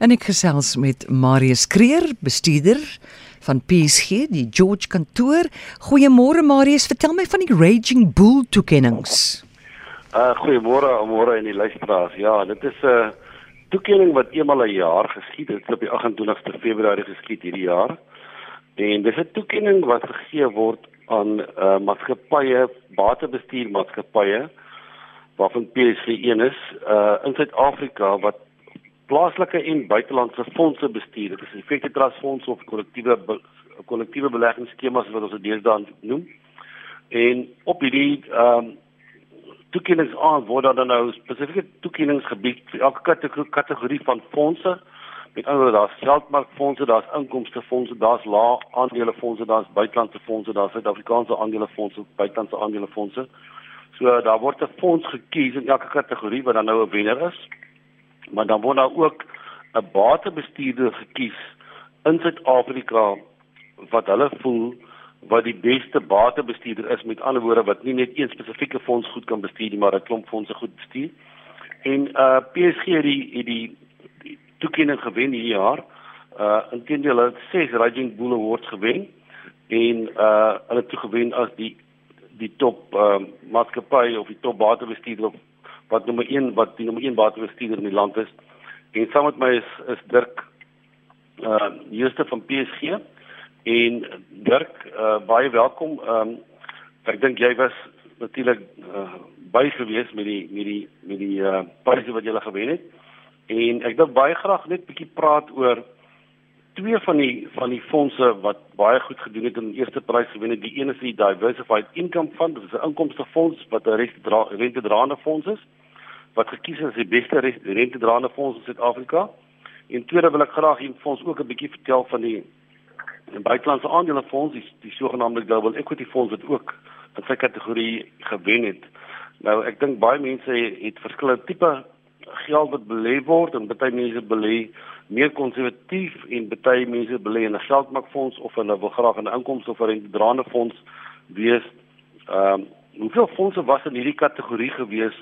En ek gesels met Marius Kreer, bestuurder van PSG, die George kantoor. Goeiemôre Marius, vertel my van die Raging Bull toekenninge. Uh goeiemôre, môre in die luisteraars. Ja, dit is 'n uh, toekenning wat eenmal 'n jaar geskied. Is op die 28ste Februarie geskied hierdie jaar. En dis 'n toekenning wat gegee word aan uh maatskappye, batebestuurmaatskappye waarvan PSG een is, uh in Suid-Afrika wat plaaslike en buitelandse fondse bestuur. Dit is effekte trustfondse of kollektiewe kollektiewe beleggingsskemas wat ons deesdae noem. En op hierdie ehm um, toekennings aan word dan nou spesifieke toekennings gebied vir elke kategorie van fondse. Met ander woorde, daar's geldmarkfondse, daar's inkomstefondse, daar's lae aandelefondse, daar's buitelandse fondse, daar's Suid-Afrikaanse aandelefondse, buitelandse aandelefondse. So daar word 'n fonds gekies in elke kategorie wat dan nou 'n wenner is. Maar dan word daar ook 'n batebestuurder gekies in Suid-Afrika wat hulle voel wat die beste batebestuurder is met ander woorde wat nie net een spesifieke fonds goed kan bestuur nie maar 'n klomp fondse goed bestuur. En uh PSG het die het die, die toekenning gewen hierdie jaar. Uh intendeel hulle het 6 Rising Bull Awards gewen en uh hulle het gewen as die die top uh maatskappy of die top batebestuurder of wat nommer 1 wat die nommer 1 batebestuurder in die land is. En saam met my is is Dirk uh Jooste van PSG. En Dirk, uh, baie welkom. Ehm um, ek dink jy was natuurlik uh, by gewees met die met die met die uh, pryse wat jy gele gewen het. En ek wil baie graag net bietjie praat oor twee van die van die fondse wat baie goed gedoen het in die eerste prys gewen het. Die een is die Diversified Income Fund, dit is 'n inkomstefonds wat 'n rentedraende fonds is wat gekies is as die beste rentedraende fonds in Suid-Afrika. En tweede wil ek graag hier vir ons ook 'n bietjie vertel van die en buitelandse aandelefonds die, die sogenaamde global equity fonds wat ook in sy kategorie gewen het. Nou ek dink baie mense het verskillende tipe geld wat belê word en baie mense belê meer konservatief en baie mense belê in 'n geldmarkfonds of hulle wil graag 'n inkomste of 'n draande fonds wees. Ehm um, hoeveel fondse was in hierdie kategorie gewees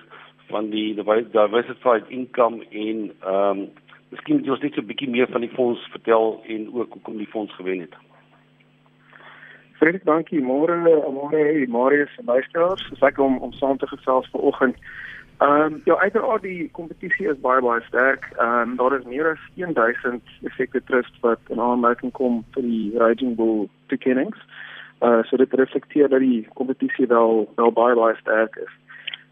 van die diversified income en ehm um, Miskien jy ons net so 'n bietjie meer van die fonds vertel en ook hoekom die fonds gewen het. Vreeslik dankie. Môre, môre, Marius en luisteraars. Dis lekker om om saam te gesels vanoggend. Ehm um, ja, uiteraard die kompetisie is baie baie sterk. Ehm um, daar is meer as 1000 effekte trust wat in aanmerking kom vir die Raging Bull toekennings. Uh so dit reflekteer dat die kompetisie wel wel baie baie sterk is.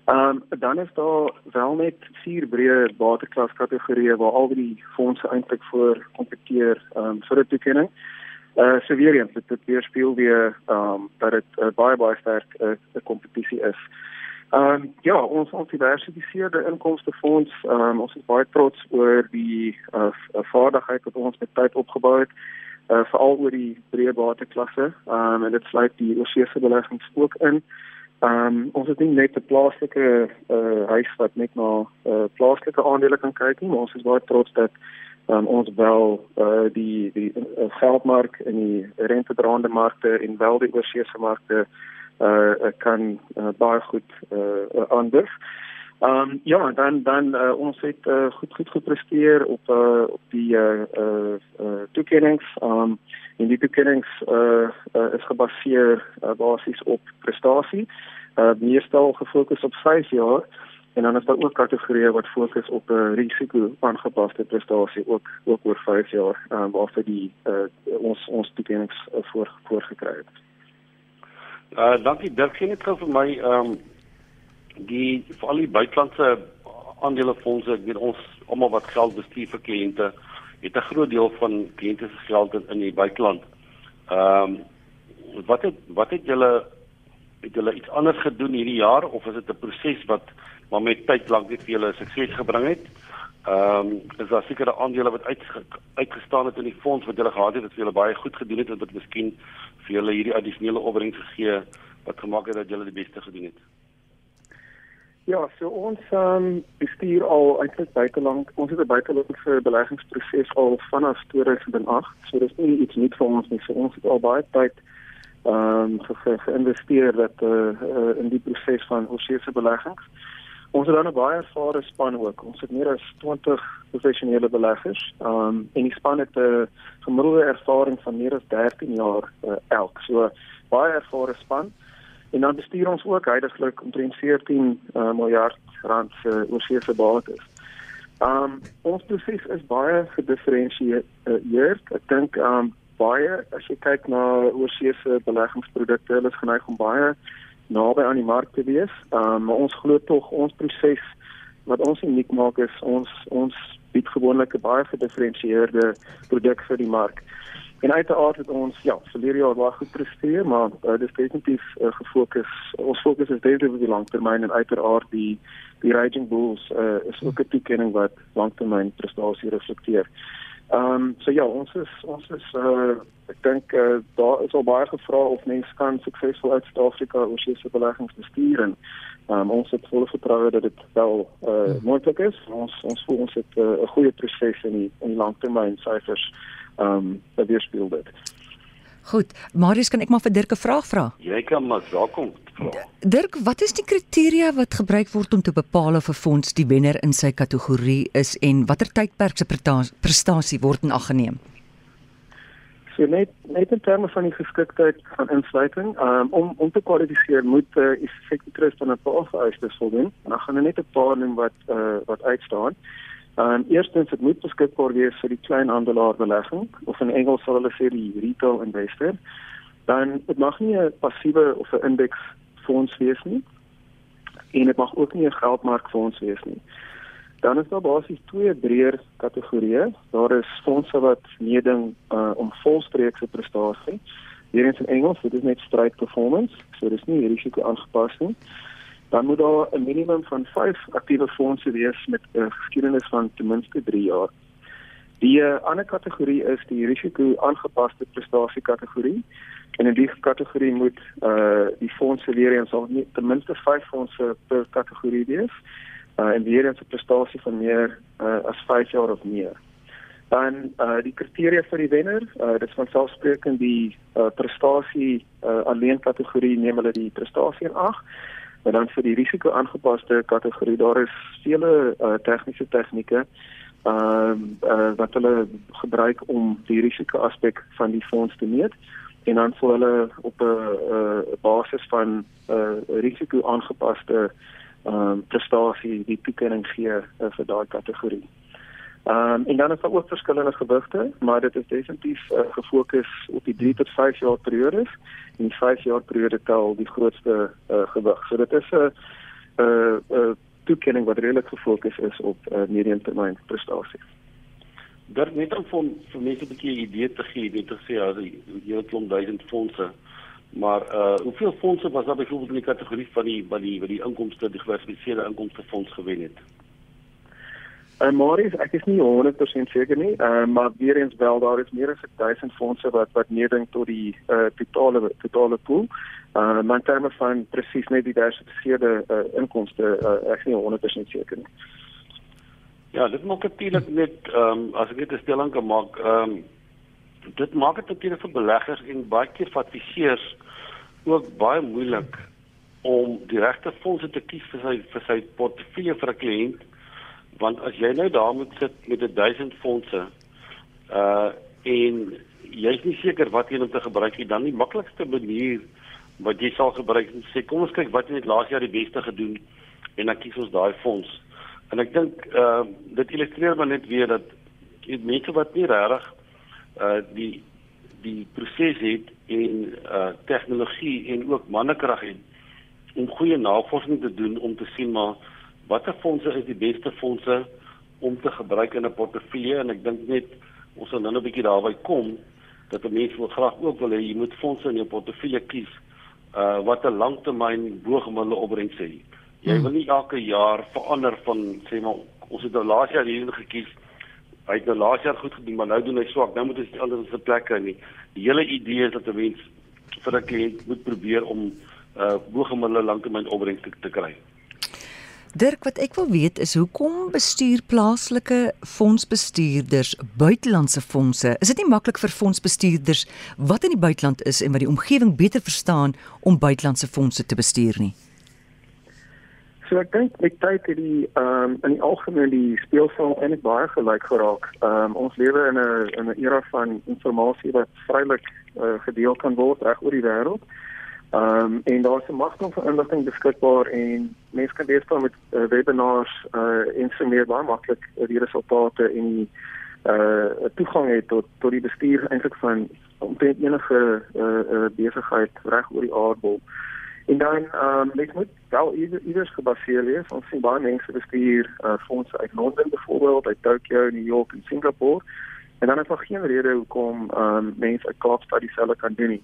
Ehm um, dan is daar wel net vier breë waterklas kategorieë waar al die fondse eintlik voor kompeteer ehm um, vir die toekenning. Eh uh, so weer eens dit weer speel weer ehm um, dat dit uh, baie baie sterk 'n uh, kompetisie is. Ehm um, ja, ons ons diversifiseerde inkomstefonds, ehm um, ons is baie trots oor die uh, vaardigheid wat ons met tyd opgebou het. Uh, veral oor die breë waterklasse. Ehm um, en dit sluit die oorsese beleggings ook in. Ehm um, ons het nie net 'n plaaslike uh huis wat net na uh plaaslike aandele kan kyk nie, maar ons is baie trots dat um, ons wel uh die die uh, geldmark en die rentedraande markte en wel die oorsese markte uh kan uh, baie goed uh anders. Ehm um, ja, dan dan uh, ons het uh, goed goed gepresteer op uh op die uh uh, uh toekennings. Ehm um, en die toekennings uh, uh is gebaseer uh, basies op prestasie. Uh meestal gefokus op 5 jaar en dan is daar ook kategorieë wat fokus op 'n uh, risiko aangepaste prestasie ook ook oor 5 jaar uh, waarvoor die uh ons ons toekennings uh, voor voorgekry het. Uh dankie Dirk, gee net gou vir my ehm um, die vir al die buitelandse aandelefondse, ek weet ons almal wat geld bestuur vir kliënte het 'n groot deel van kliënte se geld in die buiteland. Ehm um, wat het wat het julle het julle iets anders gedoen hierdie jaar of is dit 'n proses wat maar met tyd lank net vir julle sukses gebring het? Ehm um, is daar sekere aandele wat uit uitgestaan het in die fonds wat julle gehad het wat vir julle baie goed gedoen het wat miskien vir julle hierdie addisionele opbrengs gegee wat gemaak het dat julle die beste gedoen het? Ja, so ons um, bestuur al eintlik buiteland. Ons het 'n buitelandse beleggingsproses al vanaf 2008. So dis nie iets nuut vir ons nie. So ons het al baie tyd ehm um, ge ge geïnvesteer dat uh, uh, in die proses van oorsese beleggings. Ons het dan 'n baie ervare span ook. Ons het meer as 20 professionele beleggers. Um en die span het 'n gemiddelde ervaring van meer as 13 jaar uh, elk. So baie ervare span. En dan bestuur ons ook heidaglik omtrent 14 uh, miljard rand se uh, oorseese bates. Um ons proses is baie gedifferensieer. Ek dink um baie as jy kyk na oorseese beleggingsprodukte, hulle is geneig om baie naby aan die mark te wees. Um, maar ons glo tog ons proses wat ons uniek maak is ons ons bied gewoonlik 'n baie gedifferensieerde produk vir die mark. En uiteraard het ons ja, verlede jaar baie goed presteer, maar uh, dis definitief uh, gefokus. Ons fokus is definitief op die langtermyn en uiteraard die die Raging Bulls uh, is ook 'n toekenning wat langtermyn prestasie reflekteer. Ehm um, so ja, ons is ons is uh ek dink uh, daar is al baie gevra of mense kan suksesvol uit Suid-Afrika oor se beleggings bestuur en um, ons het volle vertroue dat dit wel uh moontlik is. Ons ons voel ons het 'n uh, goeie proses in die in die langtermyn syfers ehm um, wat weerspieël dit. Goed, Marius, kan ek maar vir Dirk 'n vraag vra? Jy kan maar welkom. Dirk, wat is die kriteria wat gebruik word om te bepaal of 'n fonds die wenner in sy kategorie is en watter tydperk se prestasie word in ag geneem? So net net in terme van die geskiktheid van insluiting, um, om om te kwalifiseer moet 'n uh, effektief van 'n paar vereistes voldoen. Dan gaan er net 'n paar noem wat uh, wat uitstaan. Um, eerstens het moet beskikbaar wees vir die kleinhandelaar belegging of in Engels sal hulle sê die retail investor. Dan dit mag nie 'n passiewe of 'n indeks fonds wees nie. En dit mag ook nie 'n geldmarkfonds wees nie. Dan is daar basies twee breër kategorieë. Daar is fondse wat meeding uh, om volstreekse prestasie. Hierins in Engels, dit is net strike performance, so dis nie risiko aangepas nie dan moet daar 'n minimum van 5 aktiewe fondse wees met 'n geskiedenis van ten minste 3 jaar. Die uh, ander kategorie is die risiko aangepaste prestasie kategorie. En in die kategorie moet uh die fondse weer eens al nie ten minste 5 fondse per kategorie wees. Uh en weer eens 'n prestasie van meer uh as 5 jaar of meer. Dan uh die kriteria vir die wenner, uh dit is van selfsprekend die uh prestasie uh alleen kategorie neem hulle die prestasie in ag. En dan vir die risiko aangepaste kategorie, daar is vele uh, tegniese tegnieke uh, uh, wat hulle gebruik om die risiko aspek van die fonds te meet en dan vir hulle op 'n uh, basis van 'n uh, risiko aangepaste ehm uh, prestasie die toekenning gee uh, vir daai kategorie. Ehm um, en dan is daar ook verskillende gewigte, maar dit is definitief uh, gefokus op die 3 tot 5 jaar periodes en die 5 jaar periode tel die grootste uh, gewig. So dit is 'n 'n 'n toekenning wat redelik gefokus is op uh, mediumtermyn prestasie. Daar net om van vir mense 'n bietjie idee te gee, net te sê ja, die hele klomp duisend fondse. Maar uh hoeveel fondse was daar byvoorbeeld in die kategorie van die van die wat die inkomste die gediversifiseerde inkomste fonds gewen het? Uh, Marius, ek is nie 100% seker nie, uh, maar weer eens wel daar is meer as 1000 fondse wat wat meeding tot die uh, totale totale pool. Uh, maar in terme van presies net die diversifiseerde uh, inkomste, uh, ek is nie 100% seker nie. Ja, dit maak natuurlik net ehm um, as ek dit 'n stelling kan maak, ehm um, dit maak dit natuurlik vir beleggers en baie keer vir adviseurs ook baie moeilik om die regte fondse te kies vir sy vir sy portefeulje vir 'n kliënt want as jy nou daar moet sit met 'n 1000 fondse uh en jy's nie seker wat jy om te gebruik nie dan die maklikste manier wat jy sal gebruik is sê kom ons kyk wat het laas jaar die beste gedoen en dan kies ons daai fonds. En ek dink uh dit illustreer maar net weer dat die mense wat nie regtig uh die die proses het en uh tegnologie en ook mannekrag het om goeie navorsing te doen om te sien maar watter fondse is die beste fondse om te gebruik in 'n portefeulje en ek dink net ons sal nou 'n bietjie daarby kom dat 'n mens wil graag ook wil hê jy moet fondse in jou portefeulje kies uh wat 'n langtermyn bogemiddelde opbrengs het. Jy hmm. wil nie elke jaar verander van sê maar ons het nou laas jaar hierin gekies. Hy het nou laas jaar goed gedoen, maar nou doen hy swak. Nou moet ons anders op sy plek kry nie. Die hele idee is dat 'n mens vir 'n kliënt moet probeer om uh bogemiddelde langtermyn opbrengs te, te kry. Dirk, wat ek wil weet is hoekom bestuur plaaslike fondsbestuurders buitelandse fondse? Is dit nie maklik vir fondsbestuurders wat in die buiteland is en wat die omgewing beter verstaan om buitelandse fondse te bestuur nie? So ek dink met tyd het die ehm um, in die algemeen die speelsaal eintlik baie gelyk geraak. Ehm um, ons lewe in 'n in 'n era van inligting wat vrylik uh, gedeel kan word reg oor die wêreld. Ehm um, en daar's 'n massa van inligting beskikbaar en mense kan deesdae met uh, webinars uh, en so meer baie maklik die resultate en die uh toegang het tot tot die bestuur eintlik van omtrent enige uh, uh besigheid reg oor die aardbol. En dan ehm um, dit moet wel iewers gebaseer wees. Ons sien baie mense bestuur uh, fondse uit Londen byvoorbeeld, uit Tokyo, New York en Singapore. En dan is daar geen rede hoekom ehm um, mense uit Kaapstad dieselfde kan doen nie.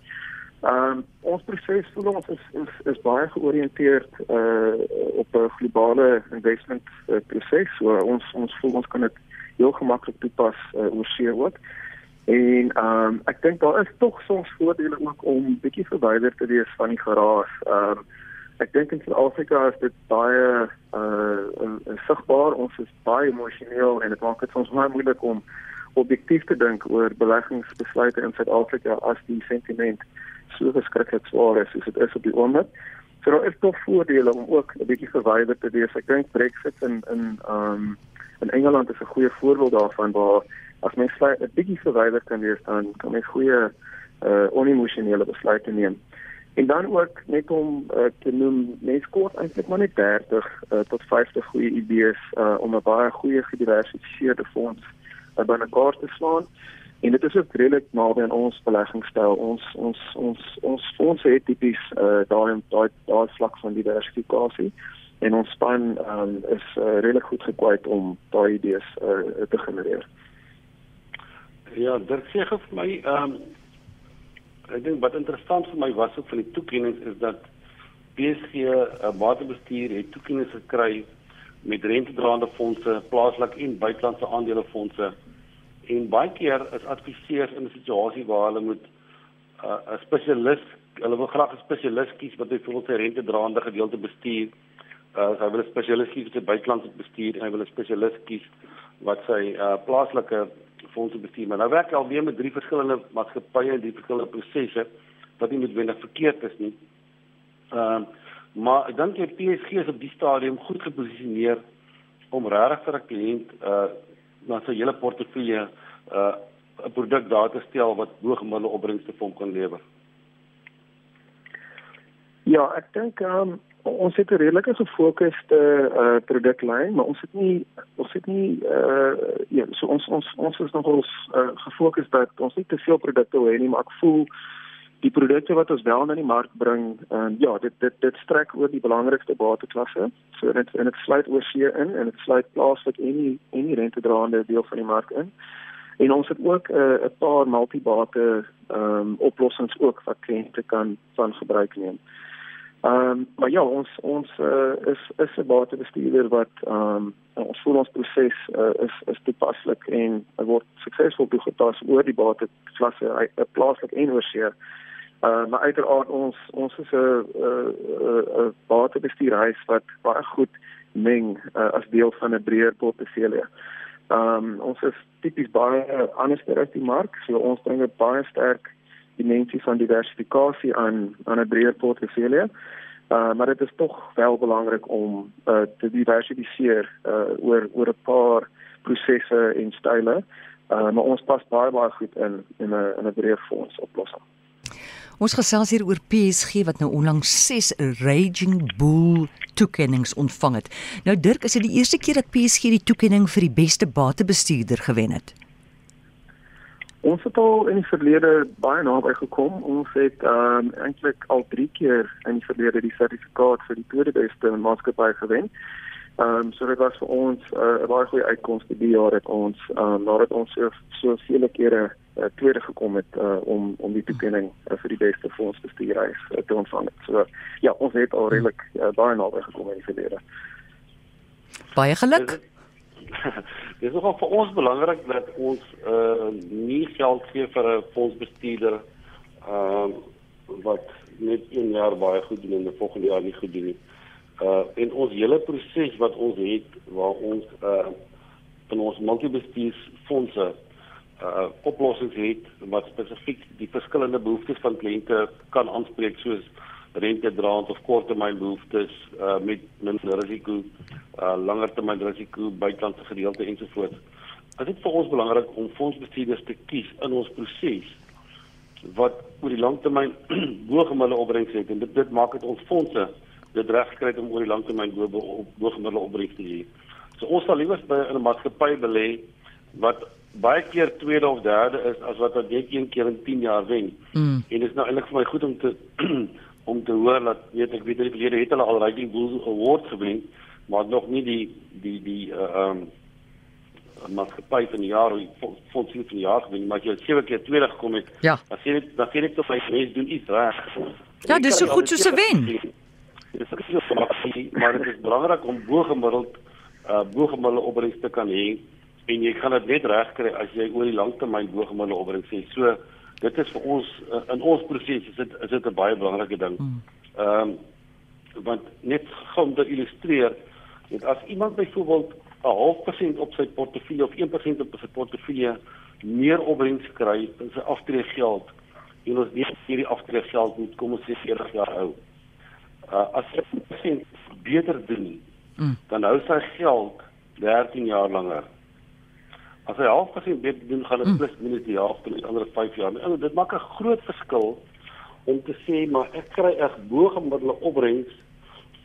Ehm um, ons proses voel ons is is, is baie georiënteerd uh op 'n globale investment uh, proses. So ons ons voel ons kan dit heel gemaklik toepas uh, oor see ook. En ehm um, ek dink daar is tog soms voordele ook om bietjie verwyder te wees van die geraas. Ehm um, ek dink in Suid-Afrika is dit baie uh sigbaar. Ons is baie emosioneel en dit maak dit soms baie moeilik om objektief te dink oor beleggingsbesluite in Suid-Afrika as die sentiment so verskriklik swaar is soos dit is op die oomblik. So daar is tog voordele om ook 'n bietjie verwyder te wees. Ek dink Brexit in in ehm um, in Engeland is 'n goeie voorbeeld daarvan waar as mens 'n bietjie verwyder kan wees dan kan mens goeie uh onemosionele besluite neem. En dan ook net om uh, te noem, mens kort eintlik maar net 30 uh, tot 50 goeie idees uh om 'n baie goeie gediversifiseerde fonds uh, binne kaart te slaan. En dit is ook redelik naby aan ons beleggingstyl. Ons ons ons ons fondse het tipies uh daai daai daai vlak van diversifikasie en ons span um, is uh, redelik goed gekwyt om daai idees uh, te genereer. Ja, dit sê vir my ehm um, ek dink wat interessant vir my was ook van die toekennings is dat PSG uh, batebestuur het toekennings gekry met rentedraande fondse, plaaslik en buitelandse aandelefondse. En baie keer is adviseurs in 'n situasie waar hulle moet uh, 'n uh, spesialis, hulle wil graag 'n spesialis kies wat byvoorbeeld sy rentedraande gedeelte bestuur. Uh, hy wil 'n spesialis kies sy buitelandse bestuur en hy wil 'n spesialis kies wat sy uh, plaaslike fondse bestuur. Maar nou werk hy alweer met drie verskillende maatskappye en drie verskillende prosesse wat nie noodwendig verkeerd is nie. Ehm uh, maar ek dink die PSG is op die stadium goed geposisioneer om regtig vir 'n kliënt uh na sy hele portefeulje uh 'n produk daar te stel wat hoë gemiddelde opbrengste vir hom kan lewer. Ja, ek dink um, ons het 'n redelike gefokusde uh produklyn, maar ons het nie ons het nie uh ja, so ons ons ons is nog ons uh, gefokus dat ons nie te veel produkte wil hê nie, maar ek voel die produkte wat ons wel na die mark bring, uh ja, dit dit dit strek oor die belangrikste bateklasse. So dit en dit sluit oorsee in en dit sluit plaaslik en nie en nie rentedraande deel van die mark in. En ons het ook 'n uh, 'n paar multibate ehm um, oplossings ook wat kliënte kan van gebruik neem. Ehm um, maar ja, ons ons uh, is is 'n batebestuurder wat ehm um, ons voel ons proses uh, is is toepaslik en word suksesvol toegepas oor die bateklasse uh, plaaslik en oorsee. Uh, maar uiteraard ons ons is 'n 'n batebestuurhuis wat baie goed meng uh, as deel van 'n breër portefeulje. Ehm um, ons is tipies baie anders as die mark, so ons bring 'n baie sterk dimensie van diversifikasie aan aan 'n breër portefeulje. Uh, maar dit is tog wel belangrik om uh, te diversifiseer uh, oor oor 'n paar prosesse en style. Uh, maar ons pas baie baie goed in in 'n in 'n breër fonds oplossing. Ons gesels hier oor PSG wat nou onlangs 6 Raging Bull toekennings ontvang het. Nou Dirk, is dit die eerste keer dat PSG die toekenning vir die beste batebestuurder gewen het? Ons het al in die verlede baie naby gekom. Ons het ehm um, eintlik al 3 keer in die verlede die sertifikaat vir die tweede beste maatskappy gewen. Ehm um, so dit was vir ons uh, 'n uh, baie goeie uitkoms die jaar het ons ehm um, nadat ons so so vele kere uh, tweede gekom het uh, om om die toekenning uh, vir die beste fondsbestuurreis uh, te ontvang. So ja, ons het al redelik uh, baie naby gekom in die verlede. Baie geluk. Dit is nogal vir ons belangrik dat ons uh nie geld gee vir 'n fondsbestuurder ehm uh, wat net een jaar baie goed doen en die volgende jaar nie goed doen nie. Uh en ons hele proses wat ons het waar ons uh van ons multibestuursfondse uh oplossings het wat spesifiek die verskillende behoeftes van kliënte kan aanspreek soos rentedraans of korttermynbehoeftes uh met minder risiko, uh langer termyn risiko, buitelandse gedeelte ensovoorts. Dit is vir ons belangrik om fondsbestuurders te kies in ons proses wat oor die langtermyn bo-gemiddelde opbrengs het en dit dit maak dit ons fondse dit reg kry om oor die langtermyn bo-gemiddelde opbrengs te hê. So ons sal liewer by 'n maatskappy belê wat baie keer tweede of derde is as wat wat net een keer in 10 jaar wen. Mm. En dit is nou eintlik vir my goed om te om te hoor dat weet ek weet nie verlede het hulle al Rising Bull Award gewen, maar nog nie die die die uh um maatskappy van die jaar of fonds van die jaar gewen, maar jy het sewe keer tweede gekom het. Ja. Dan sê dit dan sê dit tog baie mense doen iets reg. Ja, dis so goed soos 'n wen. Dit is ook so maar dit is belangrik om bo-gemiddeld uh bo-gemiddelde opbrengs te kan hê en jy kan dit net regkry as jy oor die langtermyn bo-gemiddelde opbrengs sê. So dit is vir ons uh, in ons proses is dit is dit 'n baie belangrike ding. Hmm. Ehm um, want net om te illustreer, dit as iemand byvoorbeeld 'n half persent op sy portefeulje of 1% op sy portefeulje meer opbrengs kry in sy aftreegeld en ons nie hierdie aftreegeld moet kom ons sê 40 jaar hou. Uh, as hy 1% beter doen, mm. dan hou sy geld 13 jaar langer. As hy half persent beter doen, gaan dit mm. plus minus die helfte met ander 5 jaar. En dit maak 'n groot verskil om te sê maar ek kry reg bo gemiddelde opbrengs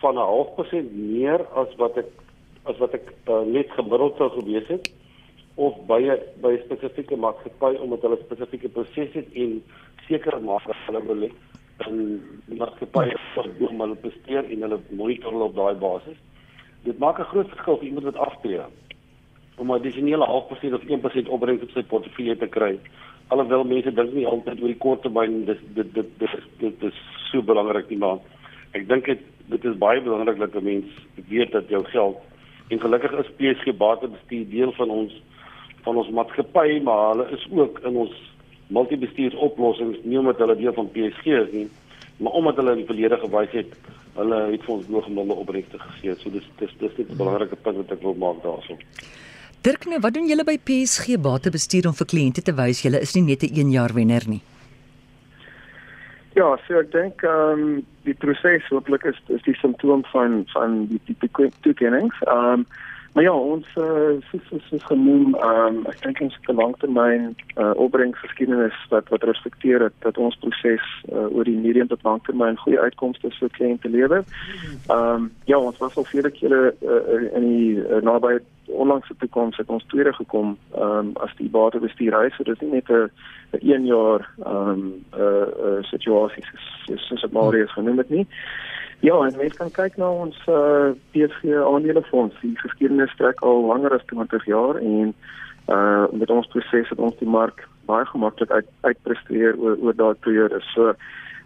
van 'n half persent meer as wat ek as wat ek uh, net gemiddeld sou gewees het of by by 'n spesifieke maatskappy omdat hulle spesifieke prosesse het en sekere maak dat hulle wil en maatskappy wat doen maar hulle presteer en hulle monitor hulle op daai basis. Dit maak 'n groot verskil vir iemand wat aftree om 'n addisionele half persent of 1% opbrengs op sy portefeulje te kry. Alhoewel mense dink nie altyd oor die kort termyn dis dit dit dis dit is so belangrik nie maar ek dink dit is baie belangrik dat 'n mens weet dat jou geld En gelukkig is PSG batebestuur deel van ons van ons maatskappy, maar hulle is ook in ons multibestuursoplossings nie omdat hulle deel van PSG is nie, maar omdat hulle in die verlede gewys het hulle het vir ons hoëgemiddelde opbrengste gegee. So dis dis dis net 'n belangrike punt wat ek wil maak daaroor. Dirk, nou, wat doen julle by PSG batebestuur om vir kliënte te wys julle is nie net 'n 1 jaar wenner nie? Ja, so ek dink ehm um, die proses hopelik is is die simptoom van van die die toekennings. Ehm um, maar ja, ons uh, soos soos is genoem ehm um, ek dink ons het 'n langtermyn uh, opbrengsgeskiedenis wat wat respekteer dat dat ons proses uh, oor die medium tot langtermyn goeie uitkomste vir kliënte lewer. Ehm um, ja, ons was al vele kere uh, in die uh, naby onlangse toekoms het ons tweede gekom ehm um, as die batebestuur hy so dis nie net 'n 'n 1 jaar ehm um, 'n uh, uh, situasie soos soos dit Marius genoem het nie. Ja, en mens kan kyk na ons uh, eh, PSG aandelefonds. Die geskiedenis strek al langer as 20 jaar en uh met ons proses het ons die mark baie gemaklik uit uitpresteer oor oor daai periode. So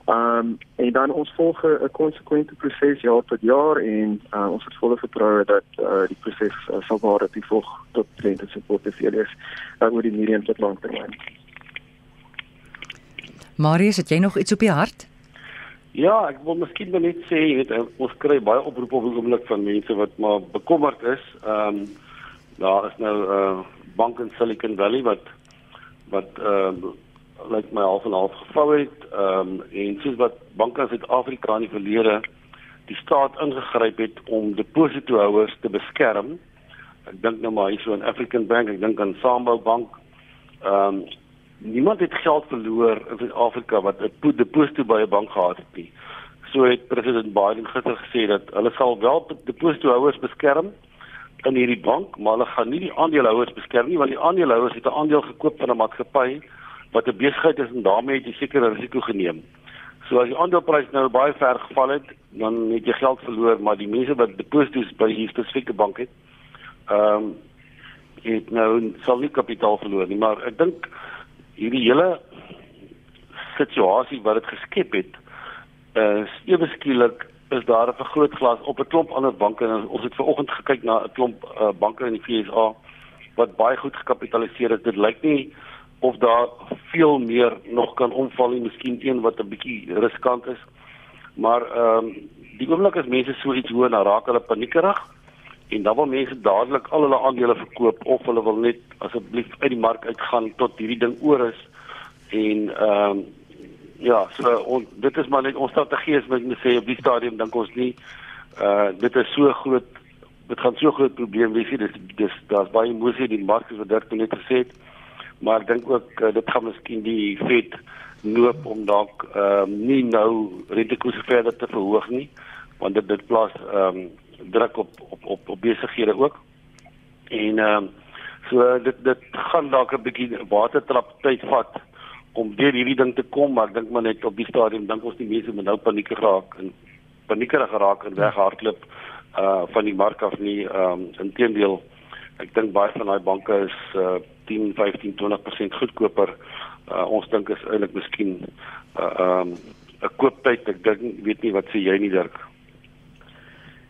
Ehm um, en dan ons volg 'n konsekwente proses jaar tot jaar en uh, ons het volle vertroue dat uh, die proses uh, sal word dat die volg tot kliënte se portefeuilles uh, oor die medium tot lang termyn. Marius, het jy nog iets op die hart? Ja, ek wil miskien net sê, jy weet, ons kry baie oproepe op die oomblik van mense wat maar bekommerd is. Ehm um, daar is nou 'n uh, bank in Silicon Valley wat wat ehm uh, lyk my half en half gevou het ehm um, en soos wat banke in Suid-Afrika in die verlede die staat ingegryp het om depositohouers te beskerm. Ek dink nou maar hier so 'n African Bank, ek dink aan Sambou Bank. Ehm um, niemand het geld verloor in Suid-Afrika wat 'n deposito by 'n bank gehad het nie. So het president Biden gister gesê dat hulle sal wel depositohouers beskerm in hierdie bank, maar hulle gaan nie die aandeelhouers beskerm nie want die aandeelhouers het 'n aandeel gekoop van 'n maatskappy wat 'n besigheid is en daarmee het jy sekere risiko geneem. So as die aandeleprys nou baie ver geval het, dan het jy geld verloor, maar die mense wat deposito's by die spesifieke bank het, ehm um, het nou sal nie kapitaal verloor nie, maar ek dink hierdie hele situasie wat dit geskep het, is ewe skielik is daar 'n vergrootglas op 'n klomp ander banke en ons het vanoggend gekyk na 'n klomp uh, banke in die FSA wat baie goed gekapitaliseer is. Dit lyk nie of daar veel meer nog kan omval nie, miskien een wat 'n bietjie riskant is. Maar ehm um, die oomblik as mense so iets hoor, dan raak hulle paniekerig en dan wil mense dadelik al hulle aandele verkoop of hulle wil net asseblief uit die mark uitgaan tot hierdie ding oor is. En ehm um, ja, so on, dit is maar net ons strategie is met sê op die stadium dink ons nie uh dit is so groot dit gaan so groot probleem wees dis dis daar's baie emosie in die mark wat dit net gesê het. Maar ek dink ook uh, dit gaan miskien die Fed noop om dalk ehm um, nie nou rentekoerse verder te verhoog nie want dit dit plaas ehm um, druk op op op, op besighede ook. En ehm um, so dit dit gaan dalk 'n bietjie watertrap tyd vat om deur hierdie ding te kom maar ek dink maar net op die stadium dink ons die mense moet nou paniek geraak en paniekerig geraak en weghardloop uh van die mark af nie ehm um, inteendeel ek dink baie van daai banke is uh 10 15 20% goedkoper. Uh, ons dink is eintlik miskien uh, um, 'n kooptyd. Ek dink weet nie wat sê jy nie Dirk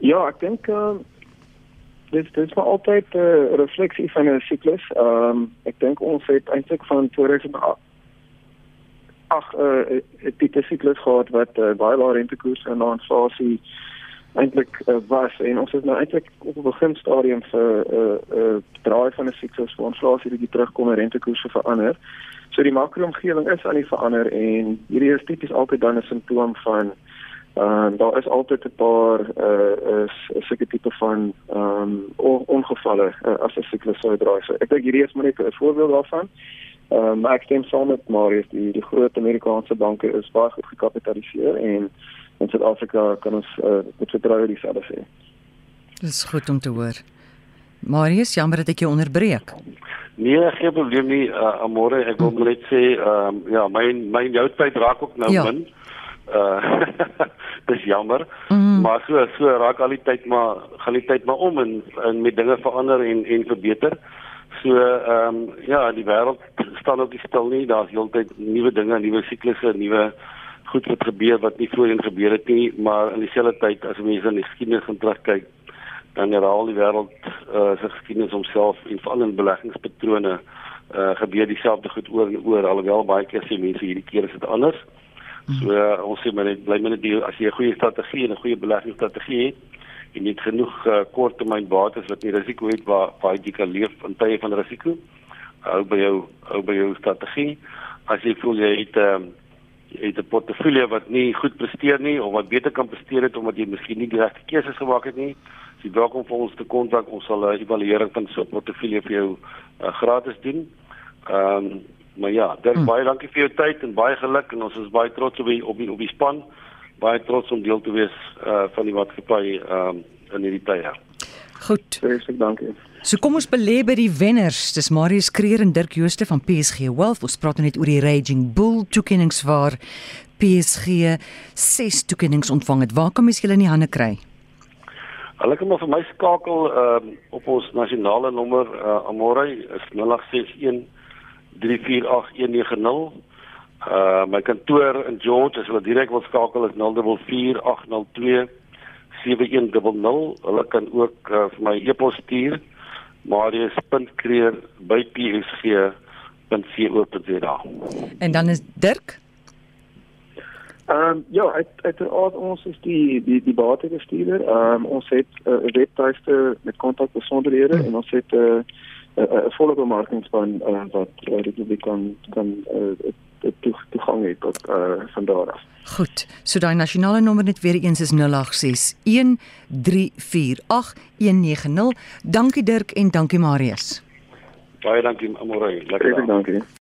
Ja ek dink uh, dit dit is maar altyd 'n uh, refleksie van 'n siklus ehm um, ek dink ons het eintlik van 2008 ag 'n uh, 'n tipe siklus gehad wat uh, baie lae rentekoerse en inflasie eintlik uh, was en ons is nou eintlik op 'n beginstadium vir 'n uh, 'n uh, uh, draai van 'n siklus waar inflasie bietjie terugkom en rentekoerse verander. So die makroomgewing is aan die verander en hierdie is tipies altyd dan 'n simptoom van ehm uh, daar is altyd 'n paar uh is 'n sekere tipe van ehm um, ongevalle uh, as 'n siklus sou draai. So ek dink hierdie is maar net 'n voorbeeld daarvan. Ehm um, ek stem saam met Marius, die die groot Amerikaanse banke is baie goed gekapitaliseer en in Suid-Afrika kan ons uh, met vertroue dieselfde sê. Dis goed om te hoor. Marius, jammer dat ek jou onderbreek. Nee, geen probleem nie. Uh, Amore, ek wil net sê, ehm um, ja, my my jou tyd raak ook nou ja. min. Uh dis jammer. Mm. Maar so so raak al die tyd maar gaan die tyd maar om en, en met dinge verander en en verbeter. So ehm um, ja, die wêreld staan op die stil nie. Daar's heeltyd nuwe dinge, nuwe siklusse, nuwe goed wat gebeur wat nie voorheen gebeur het nie, maar in dieselfde tyd as mense in die geskiedenis gaan terugkyk, dan herhaal die wêreld uh, sy geskiedenis homself en veral in beleggingspatrone uh, gebeur dieselfde goed oor en oor alhoewel baie keer sê mense hierdie keer is dit anders. So uh, ons sê maar net bly met die as jy 'n goeie strategie en 'n goeie beleggingsstrategie het en jy het genoeg uh, korttermyn bates wat nie risiko het waar waar jy kan leef in tye van risiko. Hou by jou hou by jou strategie. As jy voel jy het uh, jy het 'n portefeulje wat nie goed presteer nie of wat beter kan presteer het omdat jy miskien nie die regte keuses gemaak het nie. Jy welkom vir ons te kontak, ons sal 'n evaluering van so 'n portefeulje vir jou uh, gratis doen. Ehm um, maar ja, Dirk, hmm. baie dankie vir jou tyd en baie geluk en ons is baie trots op die op die, op die span. Baie trots om deel te wees uh van die maatskappy ehm um, in hierdie tye. Goed. Baie dankie. So kom ons belê by die wenners. Dis Marius Kreer en Dirk Jooste van PSG Wealth. Ons praat net oor die Raging Bull toekennings waar PSG 6 toekennings ontvang het. Waar kan mens hulle in die hande kry? Hulle kan maar vir my skakel uh, op ons nasionale nommer uh, Amore is 0861 348190. Uh my kantoor in George as hulle direk wil skakel is 044802 7100. Hulle kan ook uh, vir my e-pos stuur marius.kreer@psg.co.za. En dan is Dirk Ehm um, ja, uit uiteraard ons is die die die batebestuurder. Ehm um, ons het uh, 'n uh, webtuiste met kontakbesonderhede en ons het 'n uh, 'n uh, volle bemarkingspan uh, wat uh, die publiek kan kan uh, toe toegang het tot uh, van daar af. Goed. So daai nasionale nommer net weer eens is 0861348190. Dankie Dirk en dankie Marius. Baie dankie Amorey. Lekker. Dankie.